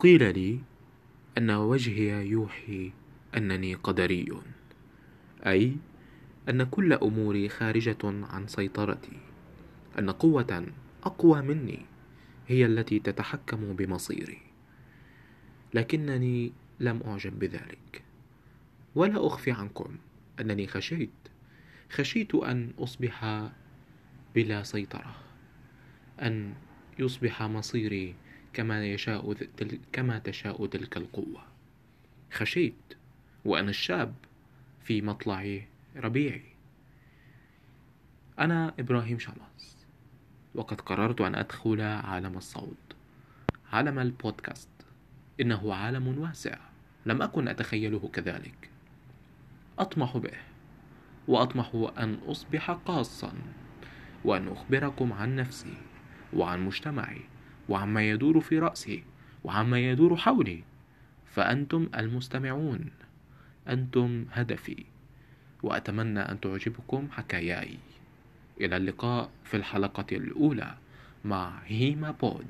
قيل لي أن وجهي يوحي أنني قدري. أي أن كل أموري خارجة عن سيطرتي. أن قوة أقوى مني هي التي تتحكم بمصيري. لكنني لم أعجب بذلك. ولا أخفي عنكم أنني خشيت خشيت أن أصبح بلا سيطرة أن يصبح مصيري كما يشاء كما تشاء تلك القوة. خشيت وأنا الشاب في مطلع ربيعي. أنا إبراهيم شمس وقد قررت أن أدخل عالم الصوت عالم البودكاست. إنه عالم واسع. لم أكن أتخيله كذلك. أطمح به وأطمح أن أصبح قاصا وأن أخبركم عن نفسي وعن مجتمعي. وعما يدور في رأسي وعما يدور حولي فأنتم المستمعون أنتم هدفي وأتمنى أن تعجبكم حكاياي. إلى اللقاء في الحلقة الأولى مع هيما بود.